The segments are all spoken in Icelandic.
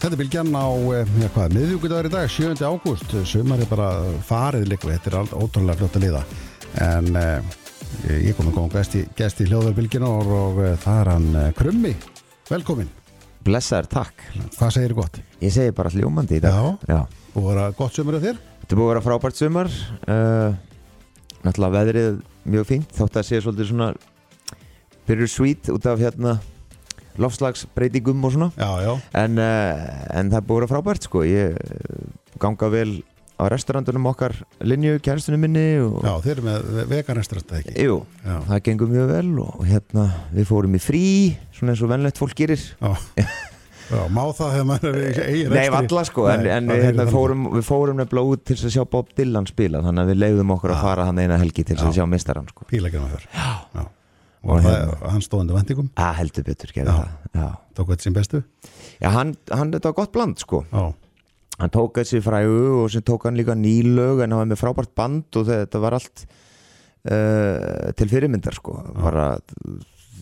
Þetta er bylgjan á, eh, miðvíkudagur í dag, 7. ágúst, sumar er bara farið líka, þetta er allt ótrúlega fljótt að liða. En eh, ég kom að koma gæst í, gest í hljóðarbylgjuna og, eh, það er hann eh, Krummi. Velkomin. Blessaður, takk. Hvað segir þið gott? Ég segi bara hljómandi í dag. Já. Og var það gott sumar af þér? Þetta búið að vera frábært sumar. Uh, náttúrulega veðrið mjög fínt, þótt að sé svolítið svona byrjur svít út af hérna lofslagsbreytingum og svona. Já, já. En, uh, en það búið að frábært sko. Ég uh, ganga vel á restaurandunum okkar linju, kæristunum minni. Og, Já, þeir eru með veganrestaurant, ekki? Jú, Já. það gengur mjög vel og hérna við fórum í frí, svona eins og venlegt fólk gerir. Já. Má það þegar maður er eigin Nei, valla sko, en, Nei, en það við, hérna, það fórum, við fórum nefnilega út til að sjá Bob Dylan spila þannig að við leiðum okkur að fara hann eina helgi til að Já. sjá mistarann sko. Pílækjum að þér. Já. Og, það, hérna- hann stóðandi vendingum, að heldur betur það. Tók þetta sín bestu. Já hann, hann þetta var gott bland sko. Já, hann tók þessi frægu og sem tók hann líka nýlög en hann var með frábært band og þetta var allt uh, til fyrirmyndar sko. Bara,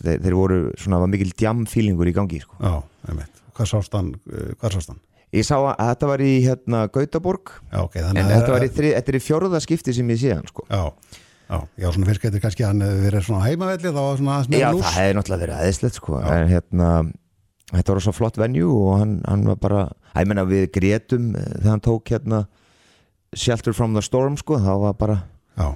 þeir, þeir voru svona, var mikil djam feelingur í gangi sko. Já. Hvað sást hann, eh, hvað sást hann? Ég sá að þetta var í hérna Gautaborg. Já, ok, en þannig að þetta var í, þri, þetta er í fjórða skipti sem ég sé hann sko. Já, já, já, svona fyrst getur kannski hann verið svona heimavelli þá var svona aðeins Já, meira lús. það hefði náttúrulega verið aðeinslegt sko. Já. en hérna þetta var svo flott venju og hann, hann var bara ég menna við grétum eh, þegar hann tók hérna Shelter from the Storm sko, þá var bara Já,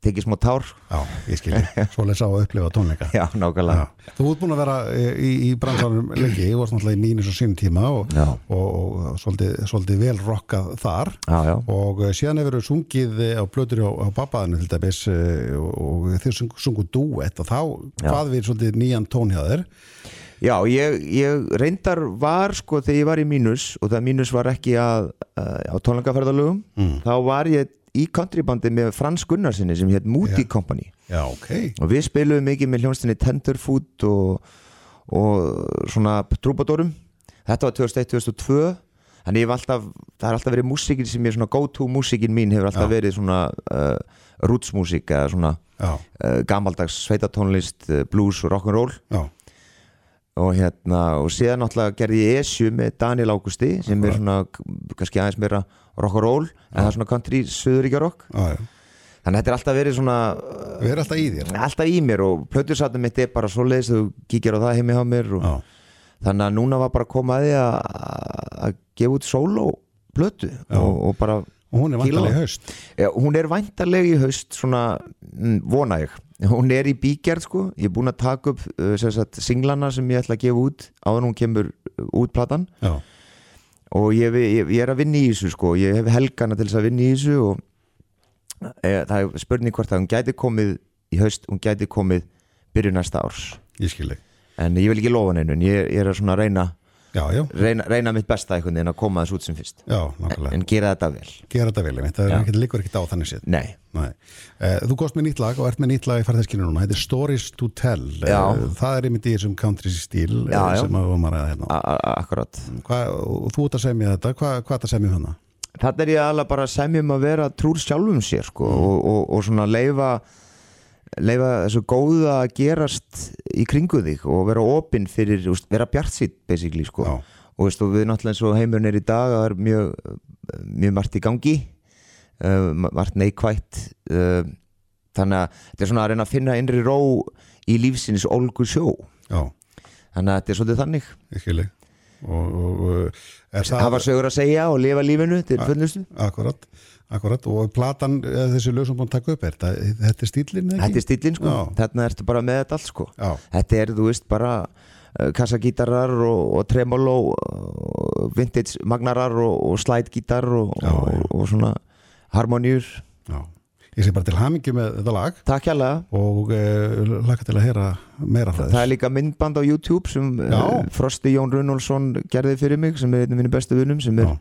tekið smá tár. Já, ég skilji. Svoleið sá að upplifa tónleika. Já, nákvæmlega. Já. Þú ert búin að vera eh, í, í bransanum lengi, þú varst náttúrulega í mínus og sínum tíma og, Já, og, og svolítið, svolítið vel rockað þar. Já, já, og eh, síðan hefur þú sungið eh, á blöður á, á babbaðinu til dæmis og, og þið sung, sungu duett og þá hvað við svolítið nýjan tón hjá þér. Já ég, ég reyndar var sko þegar ég var í mínus og það mínus var ekki að, uh, á tónleikaferðalögum Mm. þá var ég í countrybandi með Frans Gunnarsinni sem hétt Moody Já. Company. Já, ok, og við spiluðum mikið með hljónstinni Tenderfoot og, og svona trúbadórum. Þetta var 2001-2002 þannig ég hef alltaf, það er alltaf verið músikin sem ég svona go to músikin mín hefur alltaf Já. verið svona uh, rootsmúsik eða svona uh, gamaldags sveitatónlist, uh, blues og rock'n'roll. Já, og hérna og síðan náttúrulega gerði ég ESU með Daniel Augusti sem er svona kannski aðeins meira rock'n'roll en það er svona country söðuríkja rock. Já, já. þannig að þetta er alltaf verið svona erum alltaf í þér. alltaf í mér og plötursatnum mitt er bara svo leiðis þú kíkir á það heimi hjá mér og Já, þannig að núna var bara að koma að því að gefa út solo plötu Já. og, og bara og hún er á. vantarlega í haust. Ja, hún er væntarleg í haust svona, mm, vona ég. Hún er í bígerð sko, ég er búin að taka upp sem sagt, singlana sem ég ætla að gefa út áður en hún kemur uh, út platan. Já, og ég, ég, ég er að vinna í þessu sko, ég hef helgana til þess að vinna í þessu og e, það er spurning hvort að hún gæti komið í haust, hún gæti komið byrju næsta árs. Ég en ég vil ekki lofa neinu en ég, ég er að reyna, Já, já, reyna, reyna mitt besta einhvern veginn að koma þessu út sem fyrst já, en, en gera þetta vel Gera þetta vel, það er Já. ekkert líkur ekkert á þannig séð Nei, Nei. Eh, Þú góðst með nýtt lag og ert með nýtt lag í ferðarskinu núna, þetta er Stories to Tell Já. Eh, Það er einmitt í þessum country stíl eh, Já, já. sem við varum að ræða hérna a- a- akkurat Hva, og þú ert að semja þetta, Hva, hvað er að semja um hana? Þetta er ég alveg bara að semja um að vera trúr sjálfum sér sko, Mm. og, og, og svona leifa leifa þessu góða að gerast í kringu þig og vera opinn fyrir, veist, vera bjart sitt basically sko. Já. og, veist, og við náttúrulega eins og heimurinn er í dag það er mjög, mjög margt í gangi uh, margt neikvætt uh, þannig að þetta er svona að reyna að finna innri ró í lífsins ólgu sjó. Já, þannig að þetta er svolítið þannig. Ég hafa sögur að segja og lifa lífinu til fullnustu? Akkurat, akkurat. Og platan, eh, þessi lög sem búin að taka upp er þetta, þetta er stílinn ekki? Þetta er stílinn sko, Já. þarna ertu bara með þetta allt sko. Já, Þetta er, þú veist, bara uh, kassagítarar og, og tremolo og vintage magnarar og, og slidegítar og, Já, og, og svona harmoníur. Já Ég sé bara til hamingi með þetta lag. Takk hérlega. Og uh, laka til að heyra meira frá Það þess er líka myndband á YouTube sem uh. Frosti Jón Runolfsson gerði fyrir mig sem er einn af minni bestu vinnum sem er Já.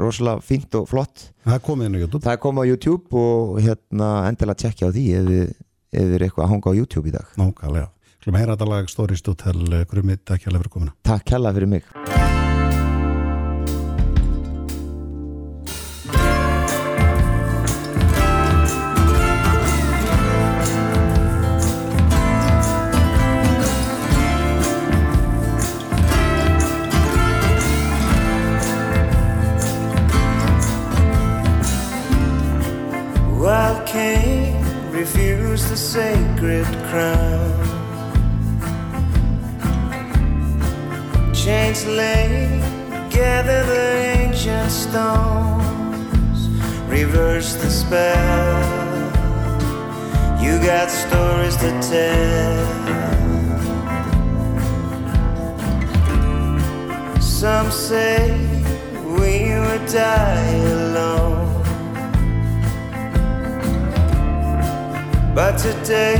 rosalega fínt og flott. Það er komið inn á YouTube. Það komið á YouTube og hérna endilega tjekkja á því ef við er eitthvað að hanga á YouTube í dag. Nákvæmlega. Skulum heyra þetta lag Stories to Tell eh, Grummi, takk hérlega fyrir komuna. Takk hérlega fyrir mig sacred crown. Chains lay, gather the ancient stones, reverse the spell. You got stories to tell. Some say we would die alone. But today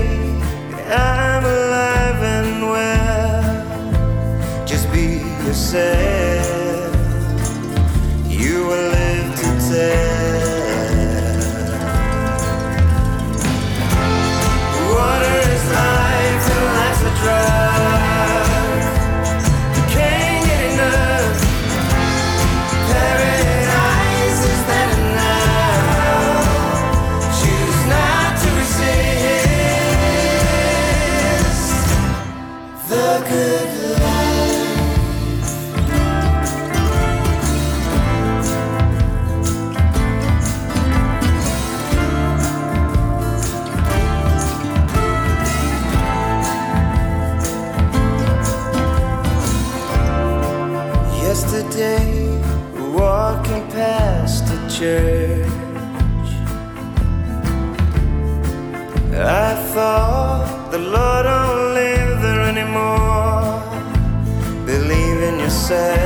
I'm alive and well. Just be yourself. Yesterday, walking past the church. said